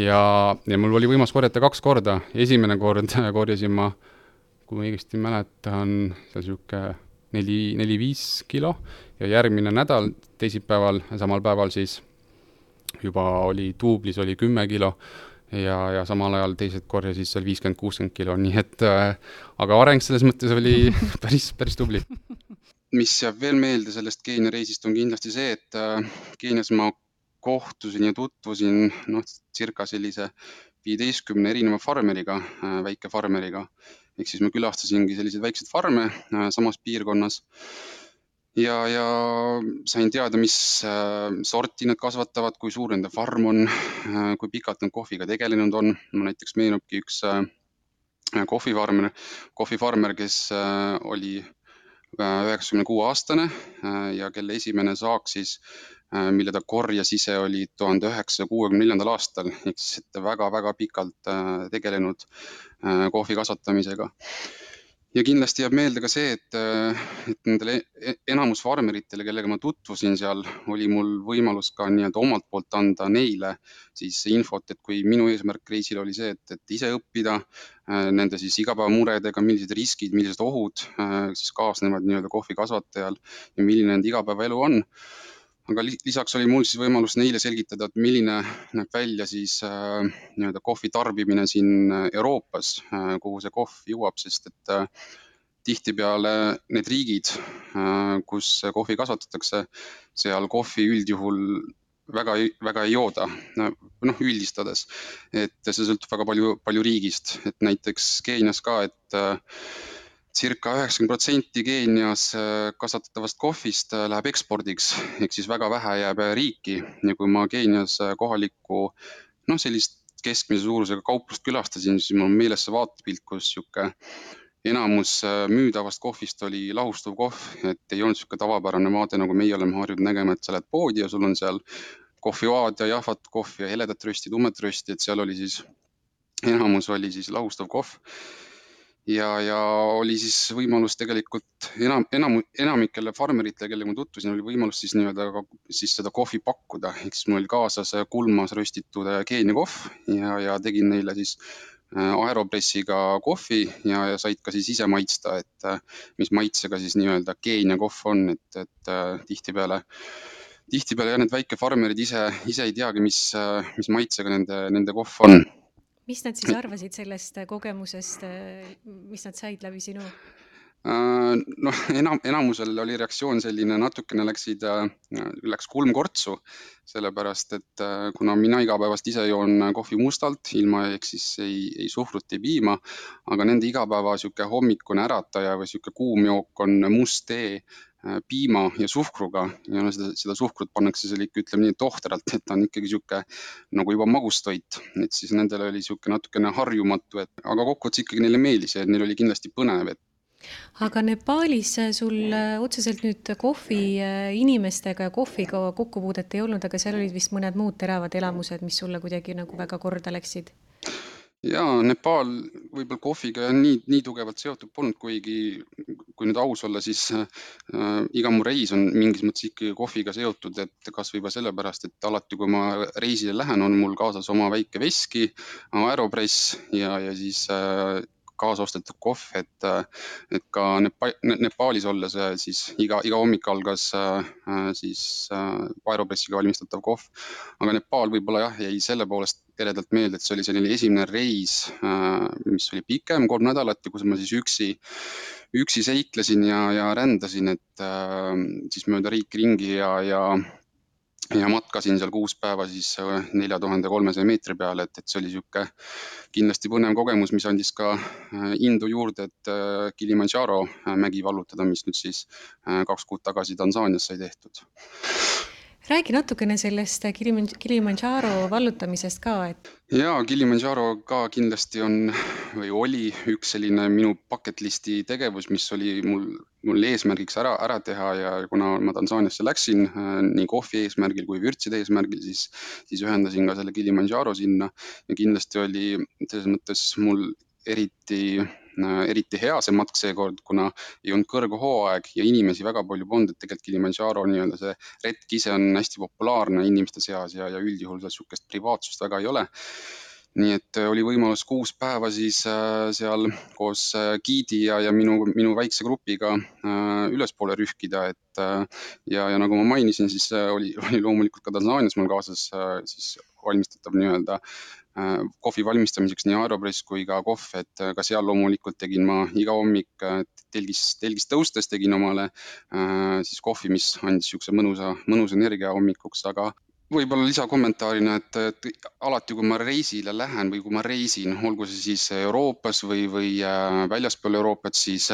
ja, ja mul oli võimalus korjata kaks korda, esimene kord [LAUGHS] korjasin ma, kui ma õigesti mäletan, seal niisugune neli, neli-viis kilo ja järgmine nädal, teisipäeval, samal päeval siis juba oli duublis oli kümme kilo ja, ja samal ajal teised korjasid seal viiskümmend, kuuskümmend kilo, nii et äh, aga areng selles mõttes oli [LAUGHS] päris, päris tubli. mis jääb veel meelde sellest Keenia reisist, on kindlasti see, et äh, Keenias ma kohtusin ja tutvusin noh, circa sellise viieteistkümne erineva farmeriga äh,, väikefarmeriga ehk siis ma külastasingi selliseid väikseid farme äh, samas piirkonnas ja, ja sain teada, mis äh, sorti nad kasvatavad, kui suur nende farm on, äh, kui pikalt nad kohviga tegelenud on. no näiteks meenubki üks äh, kohvifarmer, kohvifarmer, kes oli üheksakümne kuue aastane ja kelle esimene saak siis, mille ta korjas ise, oli tuhande üheksasaja kuuekümne neljandal aastal, ehk siis väga-väga pikalt tegelenud kohvi kasvatamisega ja kindlasti jääb meelde ka see, et, äh, et nendele e-, enamus farmeritele, kellega ma tutvusin seal, oli mul võimalus ka nii-öelda omalt poolt anda neile siis infot, et kui minu eesmärk reisil oli see, et, et ise õppida äh, nende siis igapäevamuredega, millised riskid, millised ohud äh, siis kaasnevad nii-öelda kohvikasvatajal ja milline nende igapäevaelu on aga lisaks oli mul siis võimalus neile selgitada, et milline näeb välja siis äh, nii-öelda kohvi tarbimine siin äh, Euroopas äh,, kuhu see kohv jõuab, sest et äh, tihtipeale need riigid äh,, kus kohvi kasvatatakse, seal kohvi üldjuhul väga, väga ei jooda, noh üldistades, et see sõltub väga palju, palju riigist, et näiteks Keenias ka, et äh, circa üheksakümmend protsenti Keenias äh, kasvatatavast kohvist äh, läheb ekspordiks, ehk siis väga vähe jääb äh, riiki. Ja kui ma Keenias kohalikku noh, sellist keskmise suurusega kauplust külastasin, siis mul on meeles see vaatepilt, kus sihuke enamus müüdavast kohvist oli lahustuv kohv, et ei olnud niisugune tavapärane vaade, nagu meie oleme harjunud nägema, et sa lähed poodi ja sul on seal kohvioad ja jahvat kohvi ja heledat rösti, tummet rösti, et seal oli siis, enamus oli siis lahustav kohv ja, ja oli siis võimalus tegelikult enam, enam, enamikele farmeritele, kellega ma tutvusin, oli võimalus siis nii-öelda ka siis seda kohvi pakkuda, ehk siis mul oli kaasas kulmas röstitud äh, Keenia kohv ja, ja tegin neile siis äh, aeropressiga kohvi ja, ja said ka siis ise maitsta, et äh, mis maitsega siis nii-öelda Keenia kohv on, et, et tihtipeale tihtipeale jah, need väikefarmerid ise, ise ei teagi, mis, mis maitsega nende, nende kohv on mis nad siis arvasid sellest äh, kogemusest, äh, mis nad said läbi sinu? Äh, noh, enam, enamusel oli reaktsioon selline, natukene läksid, läks kulm kortsu, sellepärast et kuna mina igapäevast ise joon kohvi mustalt, ilma ehk siis ei, ei suhkrut, ei piima, aga nende igapäeva niisugune hommikune ärataja või niisugune kuum jook on must tee piima ja suhkruga ja no seda, seda suhkrut pannakse seal ikka, ütleme nii, tohtralt, et ta on ikkagi niisugune nagu juba magustoit, et siis nendel oli niisugune natukene harjumatu, et aga kokkuvõttes ikkagi neile meeldis ja neil oli kindlasti põnev, et aga Nepaalis sul äh, otseselt nüüd kohvi äh, inimestega ja kohviga kokkupuudet ei olnud, aga seal olid vist mõned muud teravad elamused, mis sulle kuidagi nagu väga korda läksid? Jaa, Nepaal võib-olla kohviga nii, nii tugevalt seotud polnud, kuigi kui nüüd aus olla, siis äh, iga mu reis on mingis mõttes ikkagi kohviga seotud, et kasvõi juba sellepärast, et alati, kui ma reisile lähen, on mul kaasas oma väike veski, Aeropress ja, ja siis äh, kaasaostetud kohv, et, et ka Nepa-, Nepaalis olles siis iga, iga hommik algas äh, siis äh, Aeropressiga valmistatav kohv. aga Nepaal võib-olla jah, jäi selle poolest eredalt meelde, et see oli selline esimene reis, äh, mis oli pikem, kolm nädalat ja kus ma siis üksi, üksi seiklesin ja, ja rändasin, et siis mööda riiki ringi ja, ja ja matkasin seal kuus päeva siis äh, nelja tuhande kolmesaja meetri peal, et, et see oli niisugune kindlasti põnev kogemus, mis andis ka äh, indu juurde, et äh, Kilimandžaro mägi vallutada, mis nüüd siis kaks kuud tagasi Tansaanias sai tehtud räägi natukene sellest Kilimandžaro vallutamisest ka, et. jaa, Kilimandžaro ka kindlasti on või oli üks selline minu bucket list'i tegevus, mis oli mul, mul eesmärgiks ära, ära teha ja kuna ma Tansaaniasse läksin äh, nii kohvi eesmärgil kui vürtside eesmärgil, siis, siis ühendasin ka selle Kilimandžaro sinna ja kindlasti oli selles mõttes mul eriti eriti hea see matk seekord, kuna ei olnud kõrghooaeg ja inimesi väga palju polnud, et tegelikult Kilimandžaro nii-öelda see retk ise on hästi populaarne inimeste seas ja, ja üldjuhul seal niisugust privaatsust väga ei ole. Nii et äh, oli võimalus kuus päeva siis äh, seal koos giidi ja, ja minu, minu väikse grupiga ülespoole rühkida, et ja, ja nagu ma mainisin, siis oli, [LAUGHS] oli loomulikult ka Tansaanias mul kaasas siis valmistatav nii-öelda Äh, kohvi valmistamiseks nii Aeropress kui ka kohv, et äh, ka seal loomulikult tegin ma iga hommik äh, telgis, telgis tõustes tegin omale siis kohvi, mis andis niisuguse mõnusa, mõnusa energia hommikuks, aga võib-olla lisakommentaarina, et alati, kui ma reisile lähen või kui ma reisin, olgu see siis Euroopas või, või väljaspool Euroopat, siis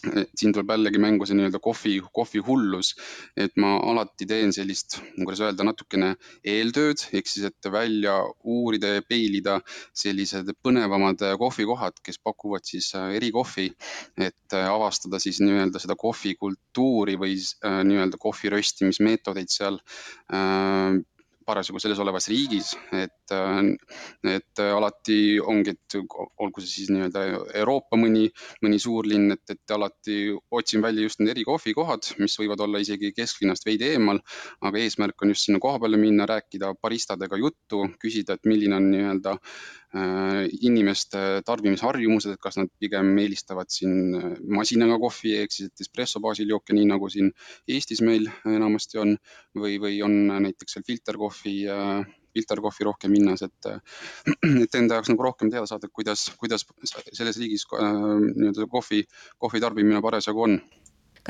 siin tuleb jällegi mängu see nii-öelda kohvi, kohvihullus, et ma alati teen sellist, kuidas öelda, natukene eeltööd, ehk siis, et välja uurida ja peilida sellised põnevamad kohvikohad, kes pakuvad siis äh, erikohvi, et äh, avastada siis nii-öelda seda kohvikultuuri või äh, nii-öelda kohvi röstimismeetodeid seal parasjagu selles olevas riigis, et, et alati ongi, et olgu see siis nii-öelda Euroopa mõni, mõni suurlinn, et, et alati otsin välja just need erikohvikohad, mis võivad olla isegi kesklinnast veidi eemal, aga eesmärk on just sinna koha peale minna, rääkida baristadega juttu, küsida, et milline on nii-öelda Äh, inimeste tarbimisharjumused, et kas nad pigem eelistavad siin äh, masinaga kohvi ehk siis espresso baasil jooke, nii nagu siin Eestis meil enamasti on, või, või on näiteks seal filterkohvi filterkohvi rohkem hinnas, et, [CLEARS THROAT] et enda jaoks nagu rohkem teada saada, kuidas, kuidas selles riigis äh, nii-öelda kohvi, kohvi tarbimine parasjagu on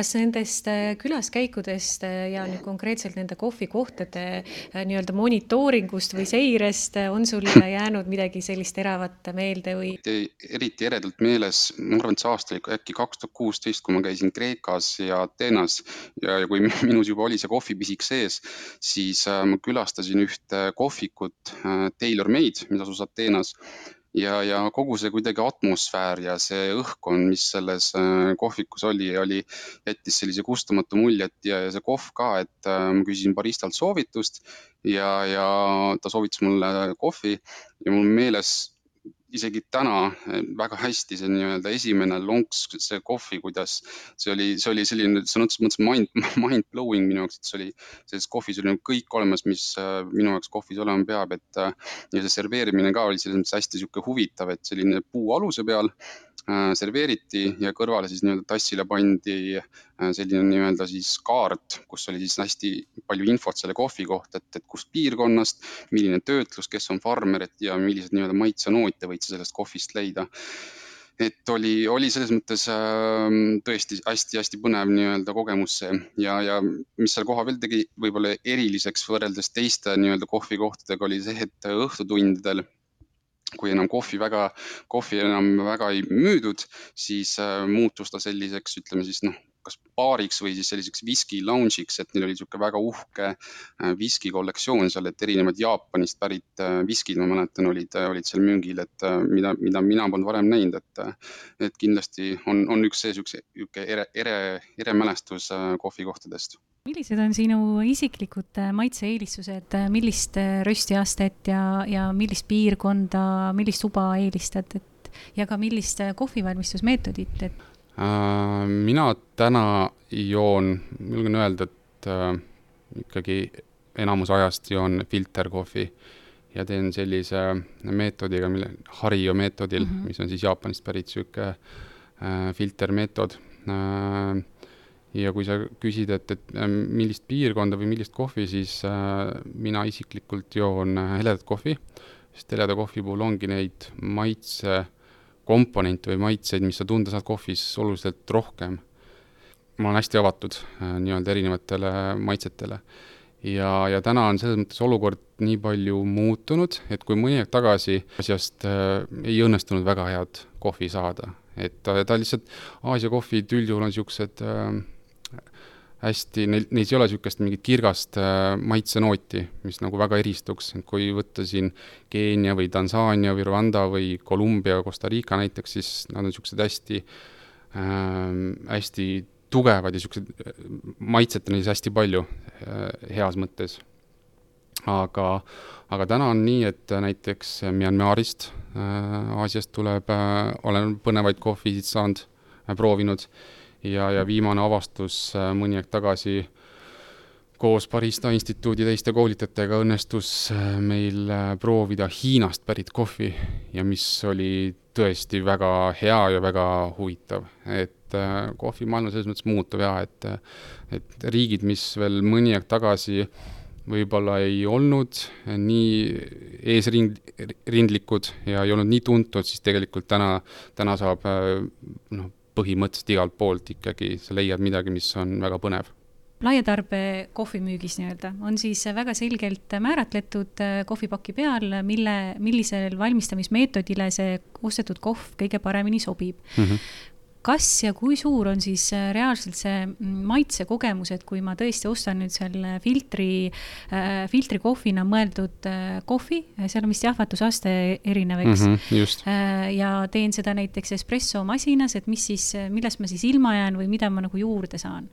kas nendest äh, külaskäikudest äh, ja nüüd konkreetselt nende kohvikohtade äh, nii-öelda monitooringust või seirest on sul [LAUGHS] jäänud midagi sellist eravat meelde või? eriti eredalt meeles, ma arvan, et see aasta oli äkki kaks tuhat kuusteist, kui ma käisin Kreekas ja Ateenas ja, ja kui [LAUGHS] minus juba oli see kohvipisik sees, siis ma külastasin ühte kohvikut Tailor Made, mis asus Ateenas ja, ja kogu see kuidagi atmosfäär ja see õhkkond, mis selles äh, kohvikus oli, oli, jättis sellise kustumatu mulje, et ja, ja see kohv ka, et äh, ma küsisin baristalt soovitust ja, ja ta soovitas mulle kohvi ja mul meeles isegi täna eh, väga hästi see nii-öelda esimene lonks, see kohvi, kuidas see oli, see oli selline sõna otseses mõttes mind, [LAUGHS] mind blowing minu jaoks, et see oli, selles kohvis oli nagu kõik olemas, mis äh, minu jaoks kohvis olema peab, et äh, ja see serveerimine ka oli selles mõttes hästi niisugune huvitav, et selline puu aluse peal serveeriti ja kõrvale siis nii-öelda tassile pandi äh, selline nii-öelda siis kaart, kus oli siis hästi palju infot selle kohvi kohta, et, et kust piirkonnast, milline töötlus, kes on farmer, et ja milliseid nii-öelda maitsenoote võid sa sellest kohvist leida. Et oli, oli selles mõttes äh, tõesti hästi-hästi põnev nii-öelda kogemus see. Ja, ja mis seal kohapeal tegi võib-olla eriliseks võrreldes teiste nii-öelda kohvikohtadega oli see, et õhtutundidel kui enam kohvi väga, kohvi enam väga ei müüdud, siis äh, muutus ta selliseks, ütleme siis noh, kas baariks või siis selliseks viski lounge'iks, et neil oli niisugune väga uhke äh, viski kollektsioon seal, et erinevad Jaapanist pärit äh, viskid, ma mäletan, olid, olid seal müügil, et mida, mida mina polnud varem näinud, et, et kindlasti on, on üks see niisugune, niisugune ere, ere, ere mälestus kohvikohtadest millised on sinu isiklikud äh, maitse-eelistused, äh, millist äh, röstiastet ja, ja millist piirkonda, millist suba eelistad, et ja ka millist kohvivalmistusmeetodit, et äh,? Mina täna joon, julgen öelda, et äh, ikkagi enamus ajast joon filterkohvi ja teen sellise meetodiga, mille, Hario meetodil mm, -hmm. mis on siis Jaapanist pärit niisugune äh, filtermeetod äh, ja kui sa küsid, et, et äh, millist piirkonda või millist kohvi, siis äh, mina isiklikult joon äh, heledat kohvi, sest heleda kohvi puhul ongi neid maitsekomponente või maitseid, mis sa tunda saad kohvis oluliselt rohkem. ma olen hästi avatud äh, nii-öelda erinevatele maitsetele ja, ja täna on selles mõttes olukord nii palju muutunud, et kui mõni aeg tagasi asjast äh, ei õnnestunud väga head kohvi saada, et ta, ta lihtsalt, Aasia kohvid üldjuhul on niisugused äh, hästi, neil, neis ei ole niisugust mingit kirgast äh, maitsenooti, mis nagu väga eristuks, kui võtta siin Keenia või Tansaania või Rwanda või Kolumbia, Costa Rica näiteks, siis nad on niisugused hästi äh,, hästi tugevad ja niisugused äh, maitset on neis hästi palju äh, heas mõttes. aga, aga täna on nii, et näiteks Myanmarist äh,, Aasiast tuleb äh,, olen põnevaid kohvisid saanud äh,, proovinud äh, ja, ja viimane avastus äh, mõni aeg tagasi koos Barista Instituudi teiste koolitajatega õnnestus äh, meil äh, proovida Hiinast pärit kohvi ja mis oli tõesti väga hea ja väga huvitav, et kohvimaailm selles mõttes muutub ja et, et riigid, mis veel mõni aeg tagasi võib-olla ei olnud nii eesrindlikud ja ei olnud nii tuntud, siis tegelikult täna, täna saab noh, põhimõtteliselt igalt poolt ikkagi sa leiad midagi, mis on väga põnev laiatarbe kohvimüügis nii-öelda on siis väga selgelt määratletud äh, kohvipaki peal, mille, millisel valmistamismeetodile see ostetud kohv kõige paremini sobib mm. -hmm kas ja kui suur on siis äh, reaalselt see mm, maitsekogemus, et kui ma tõesti ostan nüüd selle filtri äh,, filtrikohvina mõeldud äh, kohvi, seal on vist jahvatusaste erinev, eks mm. -hmm, äh, ja teen seda näiteks espresso masinas, et mis siis, millest ma siis ilma jään või mida ma nagu juurde saan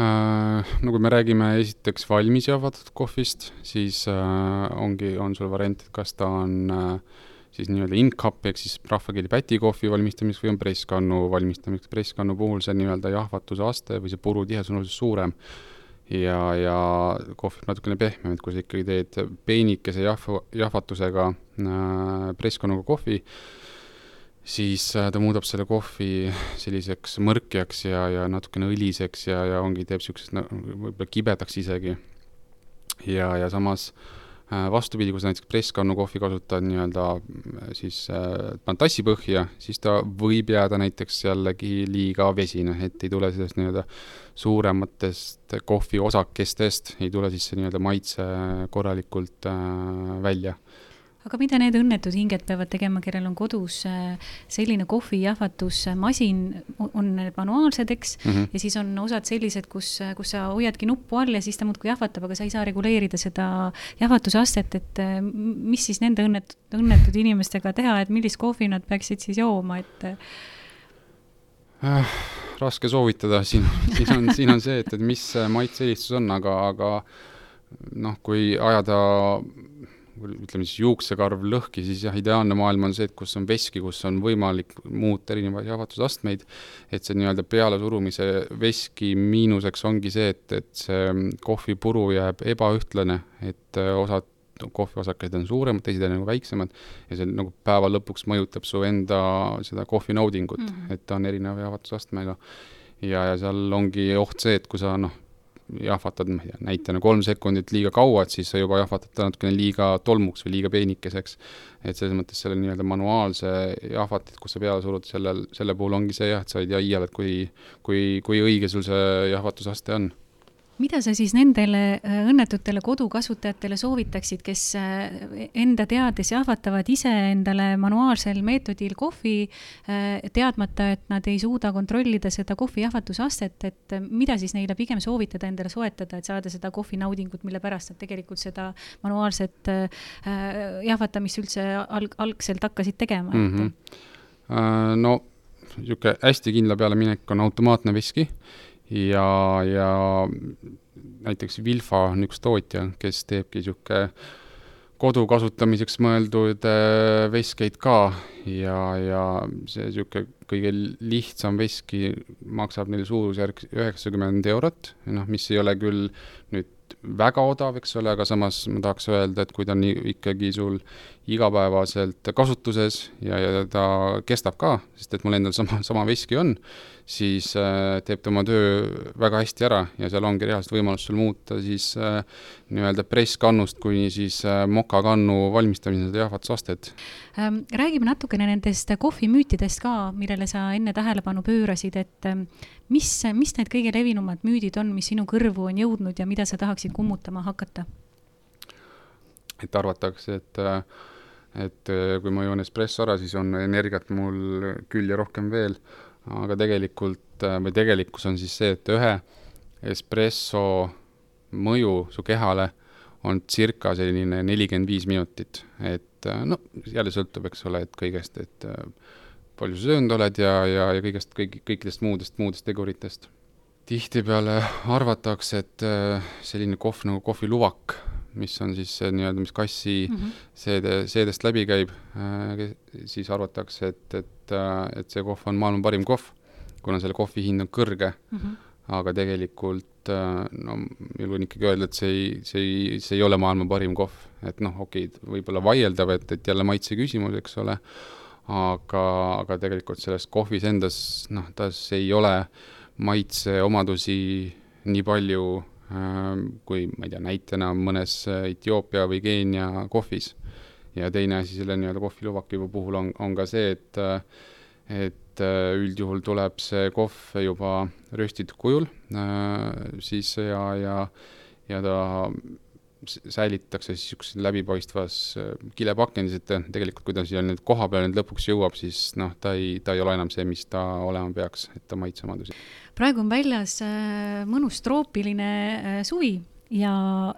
äh,? no kui me räägime esiteks valmis jahvatatud kohvist, siis äh, ongi, on sul variant, et kas ta on äh, siis nii-öelda in-cup ehk siis rahvakeeli pätikohvi valmistamiseks või on presskannu valmistamiseks. presskannu puhul see nii-öelda jahvatuse aste või see puru tihedus on oluliselt suurem ja, ja kohv natukene pehmem, et kui sa ikkagi teed peenikese jahv-, jahvatusega äh, presskannuga kohvi, siis äh, ta muudab selle kohvi selliseks mõrkjaks ja, ja natukene õliseks ja, ja ongi, teeb niisuguseks võib-olla kibedaks isegi. ja, ja samas Äh, vastupidi, kui sa näiteks presskannu kohvi kasutad nii-öelda äh, siis äh, tassi põhja, siis ta võib jääda näiteks jällegi liiga vesine, et ei tule sellest nii-öelda suurematest kohviosakestest, ei tule siis see nii-öelda maitse korralikult äh, välja aga mida need õnnetud hinged peavad tegema, kellel on kodus äh, selline kohvijahvatusmasin, on need manuaalsed, eks mm, -hmm. ja siis on osad sellised, kus, kus sa hoiadki nuppu all ja siis ta muudkui jahvatab, aga sa ei saa reguleerida seda jahvatuse astet, et äh, mis siis nende õnnetud, õnnetud inimestega teha, et millist kohvi nad peaksid siis jooma, et äh,? raske soovitada, siin, siin on, siin on see, et, et mis maitse-eelistus on, aga, aga noh, kui ajada ütleme siis juuksekarv lõhki, siis jah, ideaalne maailm on see, et kus on veski, kus on võimalik muuta erinevaid jahvatusastmeid, et see nii-öelda pealesurumise veski miinuseks ongi see, et, et see kohvipuru jääb ebaühtlane, et äh, osad kohviosakesed on suuremad, teised on nagu väiksemad ja see nagu päeva lõpuks mõjutab su enda seda kohvinaudingut mm, -hmm. et ta on erineva jahvatusastmega. ja, ja seal ongi oht see, et kui sa noh, jahvatad, ma ei tea, näitena kolm sekundit liiga kaua, et siis sa juba jahvatad ta natukene liiga tolmuks või liiga peenikeseks. et selles mõttes selle nii-öelda manuaalse jahvatit, kus sa peale surud, sellel, selle puhul ongi see jah, et sa ei tea iial, et kui, kui, kui õige sul see jahvatusaste on mida sa siis nendele äh, õnnetutele kodukasutajatele soovitaksid, kes äh, enda teades jahvatavad ise endale manuaalsel meetodil kohvi, äh, teadmata, et nad ei suuda kontrollida seda kohvi jahvatusastet, et mida siis neile pigem soovitada endale soetada, et saada seda kohvi naudingut, mille pärast nad tegelikult seda manuaalset jahvatamist üldse alg-, algselt hakkasid tegema mm? -hmm. no niisugune hästi kindla peale minek on automaatne veski ja, ja näiteks Vilfa on üks tootja, kes teebki niisugune kodu kasutamiseks mõeldud äh, veskeid ka. Ja, ja see niisugune kõige lihtsam veski maksab neil suurusjärk üheksakümmend eurot, noh, mis ei ole küll nüüd väga odav, eks ole, aga samas ma tahaks öelda, et kui ta on ikkagi sul igapäevaselt kasutuses ja, ja ta kestab ka, sest et mul endal sama, sama veski on, siis äh, teeb ta oma töö väga hästi ära ja seal ongi reaalselt võimalus sul muuta siis äh, nii-öelda presskannust kuni siis äh, mokakannu valmistamise seda jahvatusastet ähm,. räägime natukene nendest kohvimüütidest ka, millele sa enne tähelepanu pöörasid, et ähm, mis, mis need kõige levinumad müüdid on, mis sinu kõrvu on jõudnud ja mida sa tahaksid kummutama hakata? et arvatakse, et äh, et kui ma joon espresso ära, siis on energiat mul küll ja rohkem veel aga tegelikult äh, või tegelikkus on siis see, et ühe espresso mõju su kehale on circa selline nelikümmend viis minutit, et äh, no jälle sõltub, eks ole, et kõigest, et äh, palju sa söönud oled ja, ja, ja kõigest, kõik, kõikidest muudest, muudest teguritest. tihtipeale arvatakse, et selline kohv nagu kohviluvak, mis on siis see nii-öelda, mis kassi mm -hmm. seede, seedest läbi käib, siis arvatakse, et, et et, äh, et see kohv on maailma parim kohv, kuna selle kohvi hind on kõrge mm. -hmm. aga tegelikult äh, no julgen ikkagi öelda, et see ei, see ei, see ei ole maailma parim kohv, et noh, okei okay,, võib-olla vaieldav, et, et jälle maitse küsimus, eks ole, aga, aga tegelikult selles kohvis endas, noh, tas ei ole maitseomadusi nii palju äh, kui ma ei tea, näitena mõnes Etioopia või Keenia kohvis. Ja teine asi selle nii-öelda kohviluvaki puhul on, on ka see, et et äh, üldjuhul tuleb see kohv juba röstitud kujul, äh, siis ja, ja, ja ta säilitatakse siis niisuguses läbipaistvas kilepakendis, et tegelikult kui ta siia nüüd koha peale nüüd lõpuks jõuab, siis noh, ta ei, ta ei ole enam see, mis ta olema peaks, et ta maitseomadusi. praegu on väljas mõnus troopiline suvi ja,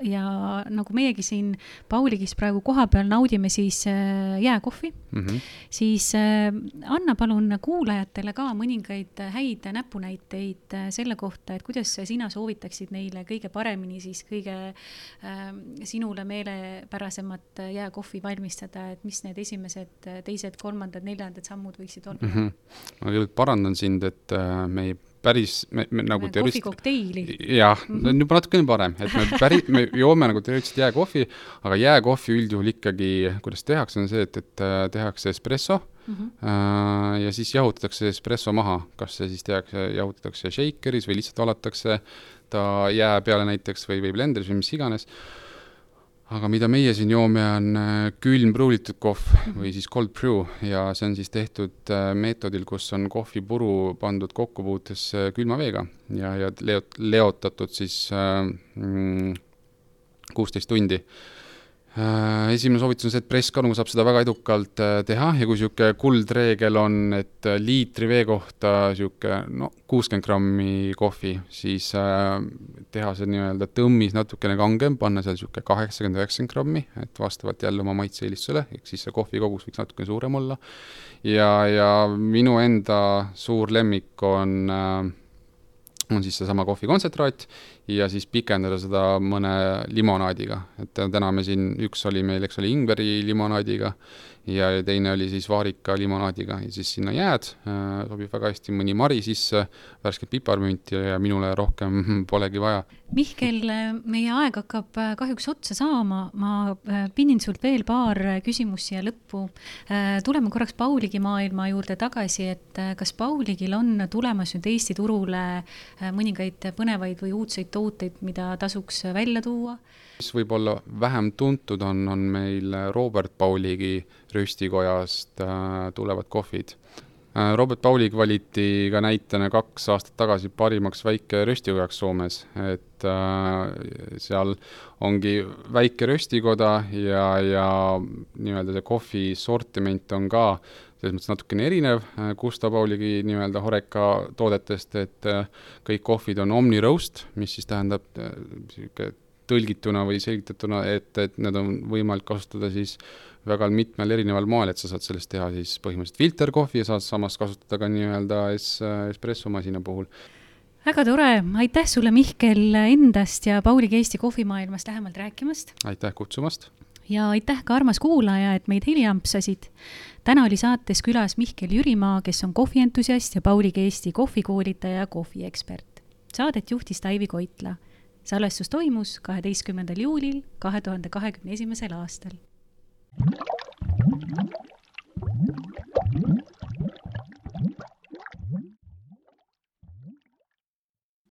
ja nagu meiegi siin Pauligis praegu kohapeal naudime siis äh, jääkohvi mm, -hmm. siis äh, anna palun kuulajatele ka mõningaid häid näpunäiteid äh, selle kohta, et kuidas sina soovitaksid neile kõige paremini siis kõige äh, sinule meelepärasemat jääkohvi valmistada, et mis need esimesed, teised, kolmandad, neljandad sammud võiksid olla mm? -hmm. ma kõigepealt parandan sind, et äh, me ei päris, me, me nagu teoreetiliselt kohvikokteili. jah mm, -hmm. juba natukene parem, et me päris, me joome nagu teoreetiliselt jääkohvi, aga jääkohvi üldjuhul ikkagi, kuidas tehakse, on see, et, et äh, tehakse espresso mm -hmm. ja siis jahutatakse espresso maha, kas see siis tehakse, jahutatakse shakeris või lihtsalt valatakse ta jää peale näiteks või, või blenderis või mis iganes aga mida meie siin joome, on äh, külm pruulitud kohv või siis cold brew ja see on siis tehtud äh, meetodil, kus on kohvipuru pandud kokkupuutesse külma veega ja, ja leot-, leotatud siis äh, mm, kuusteist äh, tundi esimene soovitus on see, et presskarnu saab seda väga edukalt äh, teha ja kui niisugune kuldreegel on, et äh, liitri vee kohta niisugune no kuuskümmend grammi kohvi, siis teha see nii-öelda tõmmis natukene kangem, panna seal niisugune kaheksakümmend, üheksakümmend grammi, et vastavalt jälle oma maitse-eelistusele, ehk siis see kohvi kogus võiks natukene suurem olla. ja, ja minu enda suur lemmik on äh, on siis seesama kohvikontsentraat ja siis pikendada seda mõne limonaadiga, et täna me siin, üks oli meil, eks ole, ingveri limonaadiga ja teine oli siis vaarika limonaadiga ja siis sinna jääd äh,, sobib väga hästi mõni mari sisse, värsket piparmünti ja minule rohkem [LAUGHS] polegi vaja. Mihkel, meie aeg hakkab äh, kahjuks otsa saama, ma äh, pinnin sult veel paar küsimust siia lõppu. Tuleme korraks Pauligi maailma juurde tagasi, et kas Pauligil on tulemas nüüd Eesti turule mõningaid põnevaid või uudseid tooteid, mida tasuks välja tuua? mis võib-olla vähem tuntud on, on meil Robert Pauligi röstikojast äh, tulevad kohvid äh,. Robert Paulig valiti ka näitena kaks aastat tagasi parimaks väike röstikojaks Soomes, et äh, seal ongi väike röstikoda ja, ja nii-öelda see kohvi sortiment on ka selles mõttes natukene erinev Gustav Pauligi nii-öelda Horeca toodetest, et kõik kohvid on Omni Roast, mis siis tähendab niisugune tõlgituna või selgitatuna, et, et need on võimalik kasutada siis väga mitmel erineval moel, et sa saad sellest teha siis põhimõtteliselt filterkohvi ja saad samas kasutada ka nii-öelda es-, espressomasina puhul. väga tore, aitäh sulle, Mihkel, endast ja Pauliga Eesti kohvimaailmast lähemalt rääkimast! aitäh kutsumast! ja aitäh ka, armas kuulaja, et meid heliampsasid. täna oli saates külas Mihkel Jürimaa, kes on kohvientusiast ja Pauliga Eesti kohvikoolitaja ja kohviekspert. Saadet juhtis Taivi Koitla salvestus toimus kaheteistkümnendal juulil kahe tuhande kahekümne esimesel aastal. you